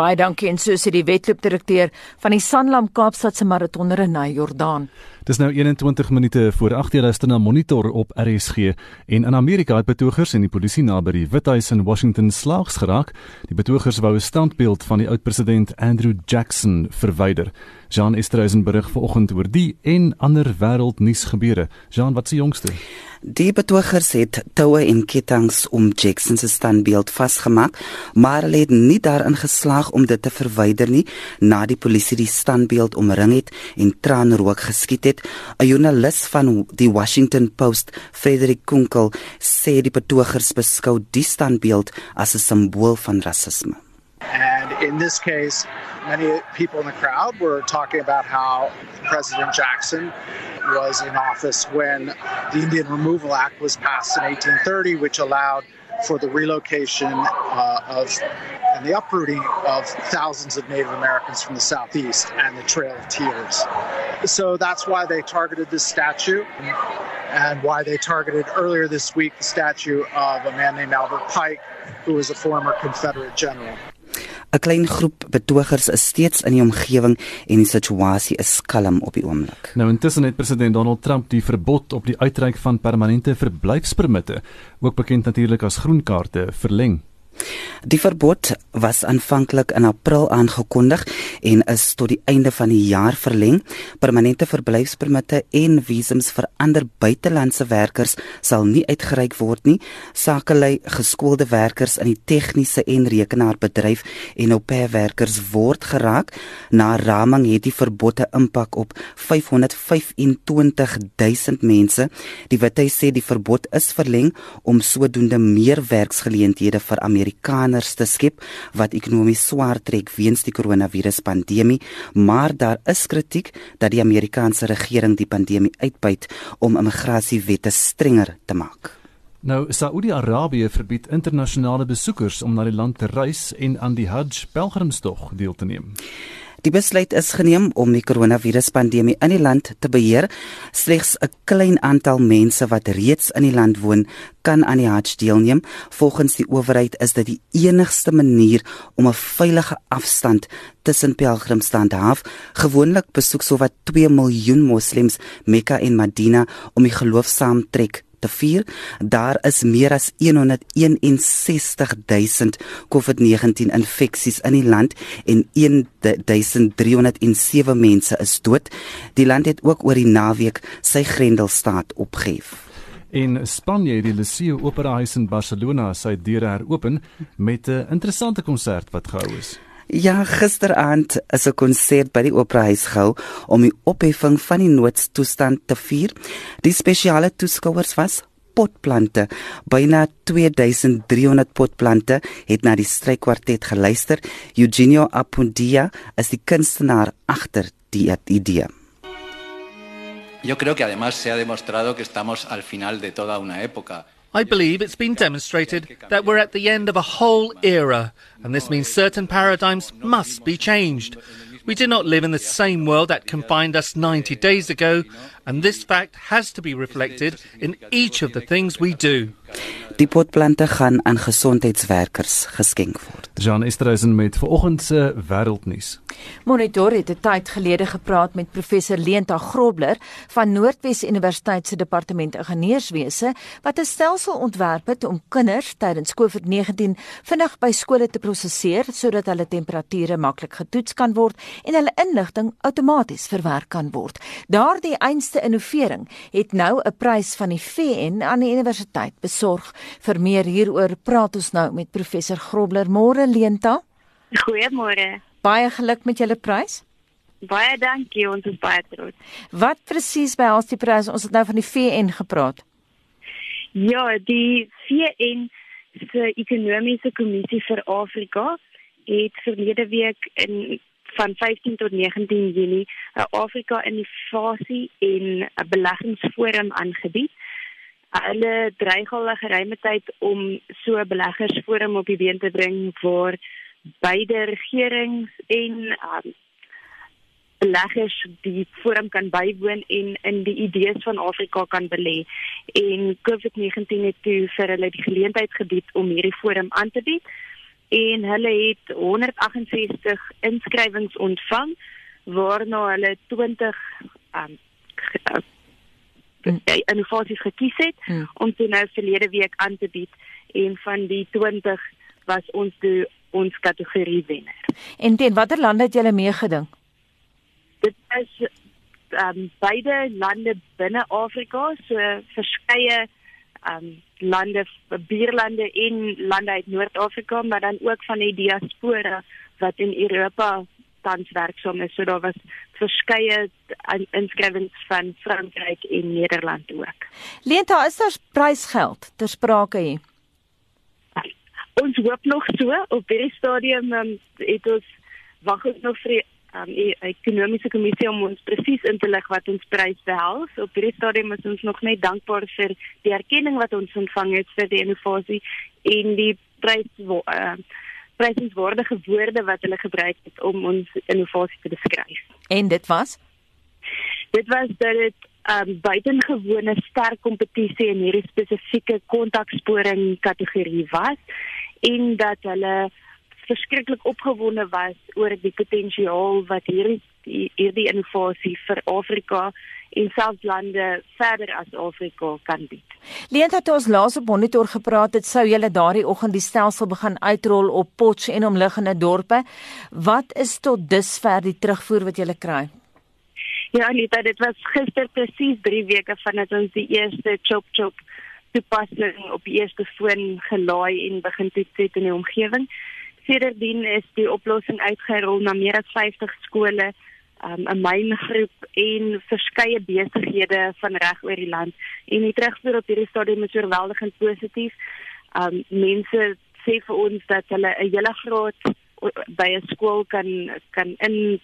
Baie dankie en so sê die wedloopdirekteur van die Sanlam Kaapstad se maratonner in Jordaan. Dis nou 21 minute voor 8:00 luister na Monitor op RSG en in Amerika het betogers en die polisie naby die Withuis in Washington slaags geraak. Die betogers wou 'n standbeeld van die oud-president Andrew Jackson verwyder. Jean Estreisen berig vanoggend oor die en ander wêreldnuus gebeure. Jean, wat se jongste? Die betogers het toue en kettinge om Jackson se standbeeld vasgemaak, maar hulle het nie daarin geslaag om dit te verwyder nie na die polisie die standbeeld omring het en traanrook geskiet het. 'n Joernalis van die Washington Post, Frederik Kunkel, sê die betogers beskou die standbeeld as 'n simbool van rasisme. And in this case, many people in the crowd were talking about how President Jackson was in office when the Indian Removal Act was passed in 1830, which allowed for the relocation uh, of and the uprooting of thousands of Native Americans from the southeast and the Trail of Tears. So that's why they targeted this statue and why they targeted earlier this week the statue of a man named Albert Pike, who was a former Confederate general. 'n Klein groep betogers is steeds in die omgewing en die situasie is kalm op die oomblik. Nou intussen het president Donald Trump die verbod op die uitreik van permanente verblyfspermitte, ook bekend natuurlik as groenkaarte, verleng. Die verbod was aanvanklik in April aangekondig en is tot die einde van die jaar verleng. Permanente verblyfspermitte en visums vir ander buitelandse werkers sal nie uitgereik word nie. Sakelei geskoolde werkers in die tegniese en rekenaarbedryf en op werkers word geraak. Na raming het die verbod 'n impak op 525 000 mense. Die wetheid sê die verbod is verleng om sodoende meer werksgeleenthede vir Amerika Amerikaners te skep wat ekonomies swaar trek weens die koronaviruspandemie, maar daar is kritiek dat die Amerikaanse regering die pandemie uitbuit om immigrasiewette strenger te maak. Nou, Saudi-Arabië verbied internasionale besoekers om na die land te reis en aan die Hajj pelgrimstog deel te neem. Die besluit is geneem om die koronaviruspandemie in die land te beheer. Slegs 'n klein aantal mense wat reeds in die land woon, kan aan die Hajj deelneem. Volgens die owerheid is dit die enigste manier om 'n veilige afstand tussen pelgrims te handhaaf. Gewoonlik besoek sowat 2 miljoen moslems Mekka en Madina om die geloofsaamtrek te vier. Daar is meer as 161000 COVID-19 infeksies in die land en 1307 mense is dood. Die land het ook oor die naweek sy grendelstaat opgehef. In Spanje het die Liceo Opera House in Barcelona sy deure heropen met 'n interessante konsert wat gehou is. Ja, gisteraand is 'n konsert by die Operahuis gehou om die opheffing van die noodtoestand te vier. Die spesiale toeskouers was potplante. Byna 2300 potplante het na die strykwartet geluister. Eugenio Apundia is die kunstenaar agter die idee. Yo creo que además se ha demostrado que estamos al final de toda una época. I believe it's been demonstrated that we're at the end of a whole era, and this means certain paradigms must be changed. We do not live in the same world that confined us 90 days ago, and this fact has to be reflected in each of the things we do. Die potplante gaan aan gesondheidswerkers geskenk word. Jean Esterhuizen met vanoggend se wêreldnuus. Monitor het 'n tyd gelede gepraat met professor Leenta Grobler van Noordwes Universiteit se departement ingenieurswese wat 'n stelsel ontwerp het om kinders tydens COVID-19 vinnig by skole te prosesseer sodat hulle temperature maklik getoets kan word en hulle inligting outomaties verwerk kan word. Daardie einste innovering het nou 'n prys van die VN aan die universiteit besorg. Vir meer hieroor praat ons nou met professor Grobler. Môre Leenta. Goeiemôre. Baie geluk met julle prys. Baie dankie, ons is baie trots. Wat presies behels die prys? Ons het nou van die VN gepraat. Ja, die VN se ekonomiese kommissie vir Afrika het verlede week in van 15 tot 19 Junie 'n Afrika innovasie en 'n beleggingsforum aangebied. Hulle dreig al 'n geruime tyd om so 'n beleggersforum op die been te bring waar beide regerings en um, beleggers die forum kan bywoon en in die idees van Afrika kan belê. En COVID-19 het toe vir hulle die geleentheid gebied om hierdie forum aan te bied en hulle het 168 inskrywings ontvang waarna hulle 20 um innovasies gekies het hmm. om toe nou verlede week aan te bied en van die 20 was ons toe ons kategorie wenner. En teen watter lande het julle meegeding? Dit is um, beide lande binne Afrika, so verskeie um lande, buurlande en lande uit Noord-Afrika, maar dan ook van die diaspora wat in Europa tans werksaam is. So daar was verskeie inskrywings van Frankryk en Nederland ook. Leenta, is daar prysgeld ter sprake hier? ons hoop nog so op hierdie stadium um, het ons wag ons nog vir die um, ekonomiese kommissie om ons presies in te lig wat ons prys behels. Op hierdie stadium is ons nog net dankbaar vir die erkenning wat ons ontvang het vir die innovasie en die prys uh, prysenswaardige woorde wat hulle gebruik het om ons innovasie te beskryf. En dit was Dit was dat dit um buitengewone sterk kompetisie in hierdie spesifieke kontaksporing kategorie was en dat hulle verskriklik opgewonde was oor die potensiaal wat hierdie hierdie innovasie vir Afrika en selfs lande verder as Afrika kan bied. Leent het ons laas op monitor gepraat het sou julle daardie oggend die stelsel begin uitrol op Potch en omliggende dorpe. Wat is tot dusver die terugvoer wat julle kry? Ja, Anita, dit was gister presies 3 weke vandat ons die eerste chop chop toepassing op die eerste foon gelaai en begin toets het in die omgewing. Sedertdien is die oplossing uitgerol na meer as 50 skole, um, 'n myngroep en verskeie besighede van reg oor die land. En die terugvoer op hierdie stadium is oorweldigend positief. Um mense sê vir ons dat hulle 'n hele graad by 'n skool kan kan in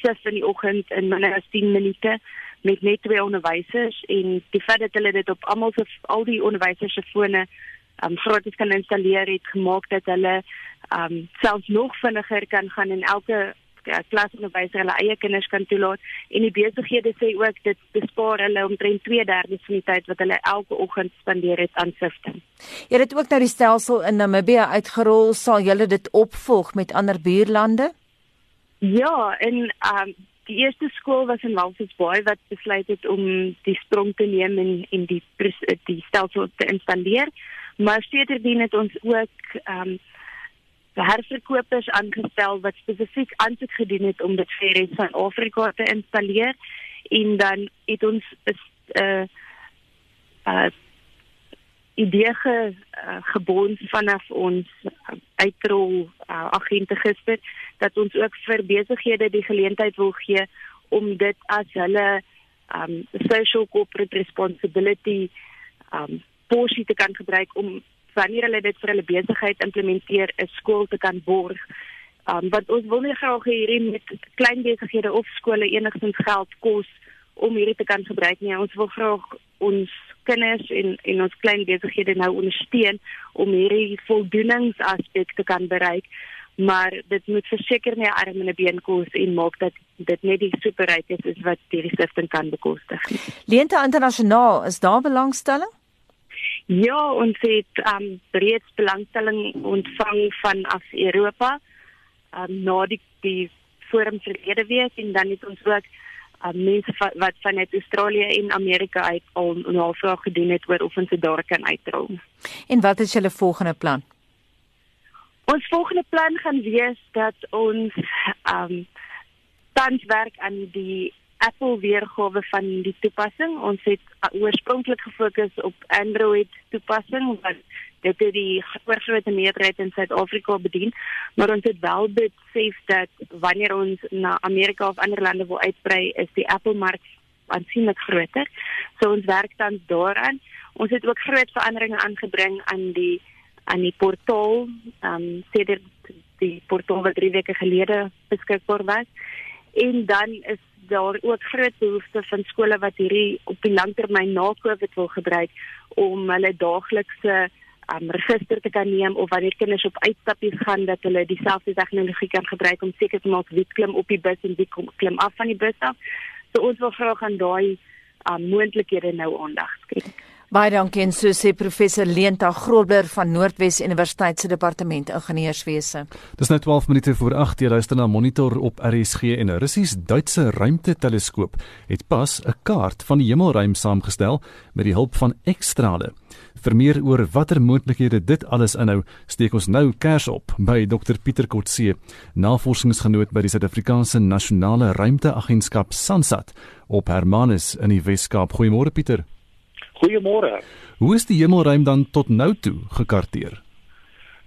sif in die oggend in minder as 10 minute met net twee onderwysers en die feit dat hulle dit op almal se al die onderwysers se fone um gratis kan installeer het gemaak dat hulle um selfs nog vinniger kan gaan en elke ja, klasonderwyser hulle eie kinders kan toelaat en die besighede sê ook dit bespaar hulle omtrent 2/3 van die tyd wat hulle elke oggend spandeer het aan sifting. Jy het ook nou die stelsel in Namibië uitgerol, sal julle dit opvolg met ander buurlande? Ja, en um die eerste skool was in Bay wat besluit het om die sprong te neem en en die die stelsel te installeer. Maar sedertdien het ons ook ehm um, herverkopers aangestel wat spesifiek aansoek gedoen het om dit vir res van Afrika te installeer. En dan het ons 'n uh, uh, idee ge, uh, gebond vanaf ons uh, uitrol uh, agente gister dat ons ook vir besighede die geleentheid wil gee om dit as hulle um social corporate responsibility um porsie te kan gebruik om wanneer hulle dit vir hulle besigheid implementeer 'n skool te kan borg. Um want ons wil nie graag hierdie met klein besighede of skole enigstens geld kos om hierdie te kan gebruik nie. Ons wil graag ons kinders en en ons klein besighede nou ondersteun om hierdie voldoeningsaspek te kan bereik. Maar dit moet verseker nie arm en 'n been kos en maak dat dit net die superrykes is wat hierdie stifting kan bekostig. Leente internasionaal, is daar belangstelling? Ja, ons het um reeds belangstelling ontvang van af Europa. Um na die die forum verlede week en dan het ons ook um mense wat, wat vanuit Australië en Amerika uit al navraag gedoen het oor of ons dit daar kan uitrol. En wat is julle volgende plan? Ons volgende plan gaan wees dat ons um tans werk aan die Apple weergawe van die toepassing. Ons het uh, oorspronklik gefokus op Android toepassing wat dit het die oorgrootste meerderheid in Suid-Afrika bedien, maar ons het wel besef dat wanneer ons na Amerika of ander lande wil uitbrei, is die Apple mark aansienlik groter. So ons werk dan daaraan. Ons het ook groot veranderinge aangebring aan die aan die portaal, ehm um, sedert die portaal wat 3 weke gelede beskikbaar was. En dan is daar ook groot behoefte van skole wat hierdie op die langtermyn na Covid wil gebruik om hulle daaglikse um, register te kan neem of wanneer kinders op uitstappies gaan dat hulle dieselfde tegnologie kan gebruik om seker te maak wie klim op die bus en wie klim af van die bus af. So ons wil graag aan daai um, moontlikhede nou aandag skenk. Baie dankie en so sê professor Leenta Grobler van Noordwes Universiteit se departement ingenieurswese. Dis nou 12 minute voor 8 jy luister na monitor op RSG en 'n Russies-Duitse ruimteteleskoop het pas 'n kaart van die hemelruim saamgestel met die hulp van ekstrale. Vir meer oor watter moontlikhede dit alles inhou, steek ons nou kers op by Dr Pieter Kotse, navorsingsgenoot by die Suid-Afrikaanse Nasionale Ruimteagentskap SANSAT op Hermanus in die Wes-Kaap. Goeiemôre Pieter. Goeiemôre. Hoe is die hemelruim dan tot nou toe gekarteer?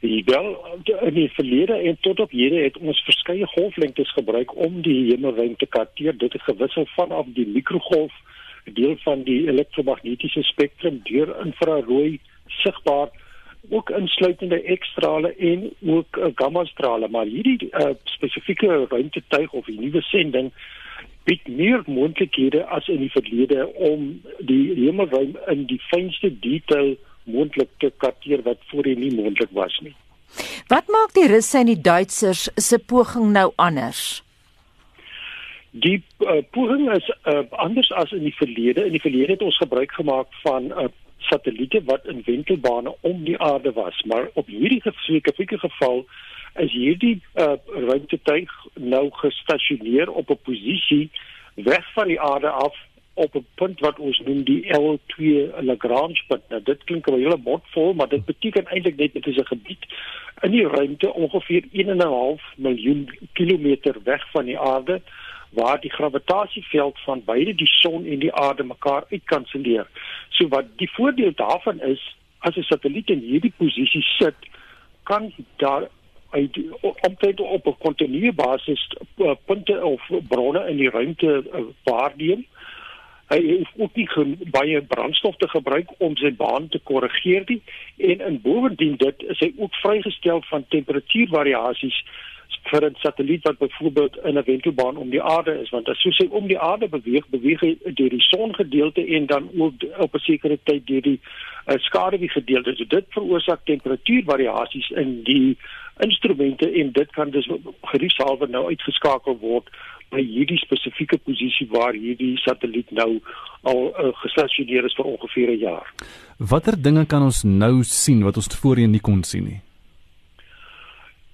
Wel in die verlede en tot op hede het ons verskeie golflengtes gebruik om die hemelruim te karteer. Dit het gewissel vanaf die mikrogolf, deel van die elektromagnetiese spektrum deur infrarooi sigbaar ook insluitende ekstrale en ook uh, gamma strale maar hierdie uh, spesifieke ruimtetuig of die nuwe sending bied meer moontlikhede as in die verlede om die hemelruim in die fynste detail moontlik te karteer wat voorheen nie moontlik was nie. Wat maak die Russe en die Duitsers se poging nou anders? Die uh, poging is uh, anders as in die verlede. In die verlede het ons gebruik gemaak van 'n uh, satelliete wat in wentelbane om die aarde was, maar op hierdie spesifieke geval is hierdie uh, ruimtetuig nou gestasioneer op 'n posisie weg van die aarde af op 'n punt wat ons noem die L2 Lagrange punt. Nou dit klink 'n hele bot vol, maar dit beteken eintlik net dit is 'n gebied in die ruimte ongeveer 1.5 miljoen kilometer weg van die aarde waar die gravitasieveld van beide die son en die aarde mekaar uitkanselleer. So wat die voordeel daarvan is as 'n satelliet in hierdie posisie sit, kan daar uit omtrent op 'n kontinue basis uh, punte of bronne in die ruimte uh, waarneem. Hy het ook nie baie brandstof te gebruik om sy baan te korrigeer nie en in bovendien dit is hy ook vrygestel van temperatuurvariasies vir 'n satelliet wat byvoorbeeld in 'n wentelbaan om die aarde is want as hy om die aarde beweeg beweeg hy deur die songedeelte en dan ook op 'n sekere tyd deur die uh, skaduwee gedeelte so dit veroorsaak temperatuurvariasies in die instrumente en dit kan dus geriefsalwe nou uitgeskakel word by hierdie spesifieke posisie waar hierdie satelliet nou al uh, gestasioneer is vir ongeveer 'n jaar. Watter dinge kan ons nou sien wat ons voorheen nie kon sien nie?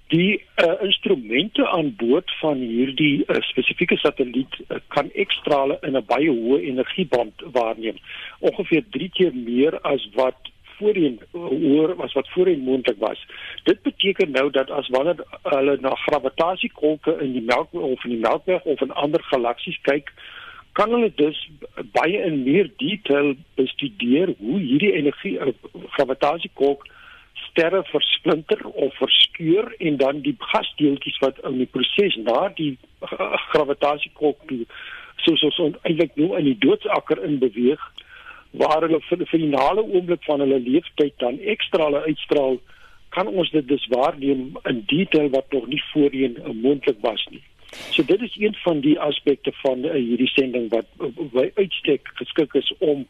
Die uh, instrumente aan boord van hierdie uh, spesifieke satelliet uh, kan ekstrale in 'n baie hoë energieband waarneem, ongeveer 3 keer meer as wat voorheen hoor was wat voorheen moontlik was. Dit beteken nou dat as wanneer hulle na gravitasiekolke in die Melkweg of in die Melkweg of in ander galaksies kyk, kan hulle dus baie in meer detail bestudeer hoe hierdie energie gravitasiekolk sterre versplinter of verskeur en dan die gasdeeltjies wat in die proses na die gravitasiekolk toe soos ons eintlik nou in die doodsakker in beweeg waar hulle vir die finale oomblik van hulle lewenstyd dan ekstra hulle uitstraal, kan ons dit dus waarneem in detail wat nog nie voorheen moontlik was nie. So dit is een van die aspekte van uh, hierdie sending wat by uitstek geskik is om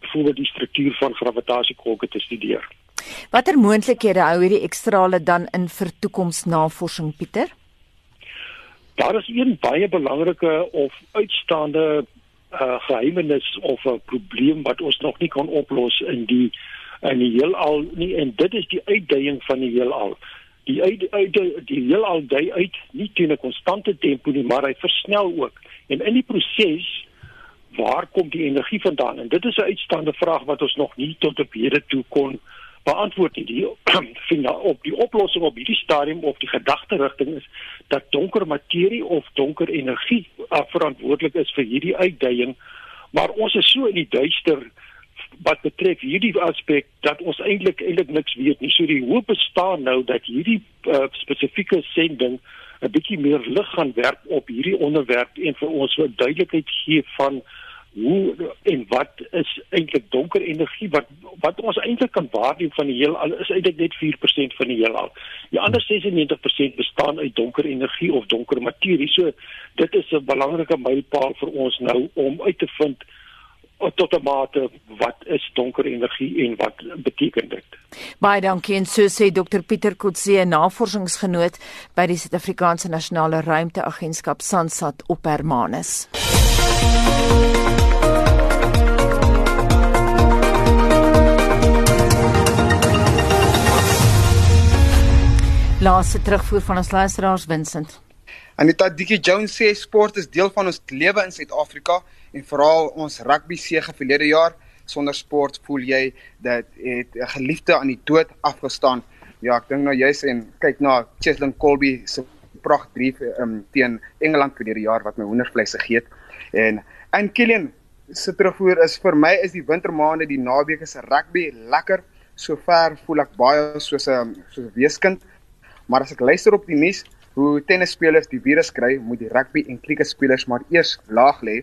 byvoorbeeld die struktuur van gravitasiekolke te studeer. Watter moontlikhede hou hierdie ekstrale dan in vir toekomsnavorsing Pieter? Daar is een baie belangrike of uitstaande uh, geheimenis of 'n probleem wat ons nog nie kan oplos in die in die heelal nie en dit is die uitdaging van die heelal. Die uit, uit die heelal dui uit nie teen 'n konstante tempo nie, maar hy versnel ook. En in die proses waar kom die energie vandaan? En dit is 'n uitstaande vraag wat ons nog nie tot op hede toe kon uh, beantwoord nie. Die finaal op die oplossing op hierdie stadium of die gedagte rigting is dat donker materie of donker energie verantwoordelik is vir hierdie uitdaging, maar ons is so in die duister wat betref hierdie aspek dat ons eintlik eintlik niks weet nie. So die hoop bestaan nou dat hierdie uh, spesifieke sending 'n bietjie meer lig gaan werp op hierdie onderwerp en vir ons 'n duidelikheid gee van hoe en wat is eintlik donker energie wat wat ons eintlik kan waarneem van die heelal is eintlik net 4% van die heelal. Die ander 96% bestaan uit donker energie of donker materie. So dit is 'n belangrike mylpaal vir ons nou om uit te vind tot 'n mate wat is donker energie en wat beteken dit. Baie dankie en so sê Dr Pieter Kotse, navorsingsgenoot by die Suid-Afrikaanse Nasionale Ruimteagentskap SANSAT op Hermanus. Laaste terugvoer van ons luisteraars Vincent. Anita Dikkie Jones sê sport is deel van ons lewe in Suid-Afrika en veral ons rugby sege verlede jaar. Sonder sport voel jy dat het 'n geliefde aan die dood afgestaan. Ja, ek dink nou juist en kyk na Cheslin Colby se pragt brief um, teen Engeland verlede jaar wat my hoendervleis gegeet en en Killian se terugvoer is vir my is die wintermaande die naweke se rugby lekker. Sover voel ek baie soos 'n soos 'n weeskind Maar as ek luister op die nuus hoe tennisspelers die virus kry, moet die rugby en krieket spelers maar eers laag lê,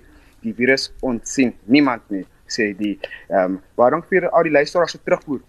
die virus ontsien. Niemand nie sê die ehm um, waarom vir al die luisteraars se terugvoer.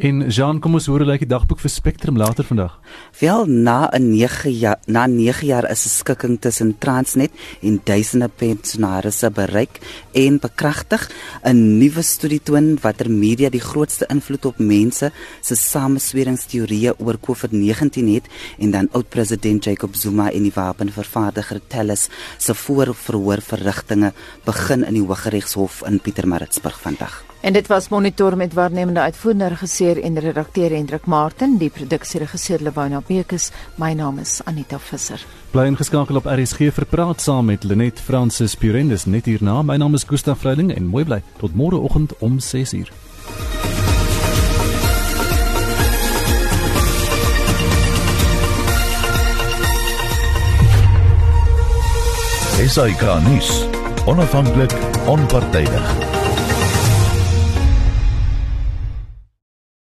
En Jean, kom ons hoor hoe lyk die dagboek vir Spectrum later vandag? Wel na 'n 9 jaar na 9 jaar is 'n skikking tussen Transnet en duisende pensionaars bereik en bekragtig 'n nuwe studie toon watter media die grootste invloed op mense se samesweringsteorieë oor COVID-19 het en dan oud-president Jacob Zuma en die wapenvervaardiger Tellus se voorverhoor verrigtinge begin in die Hooggeregshof in Pietermaritzburg vandag. En dit was monitor met waarnemende uitvoerende regisseur en redakteur Hendrik Martin, die produksieregisseur Lewona Bekes. My naam is Anita Visser. Bly ingeskakel op RSG vir praat saam met Lenet Fransis Purendus net hierna. My naam is Gustaf Vreiding en mooi bly tot môreoggend om 6uur. Esai Kahnis, onafhanklik, onpartydig.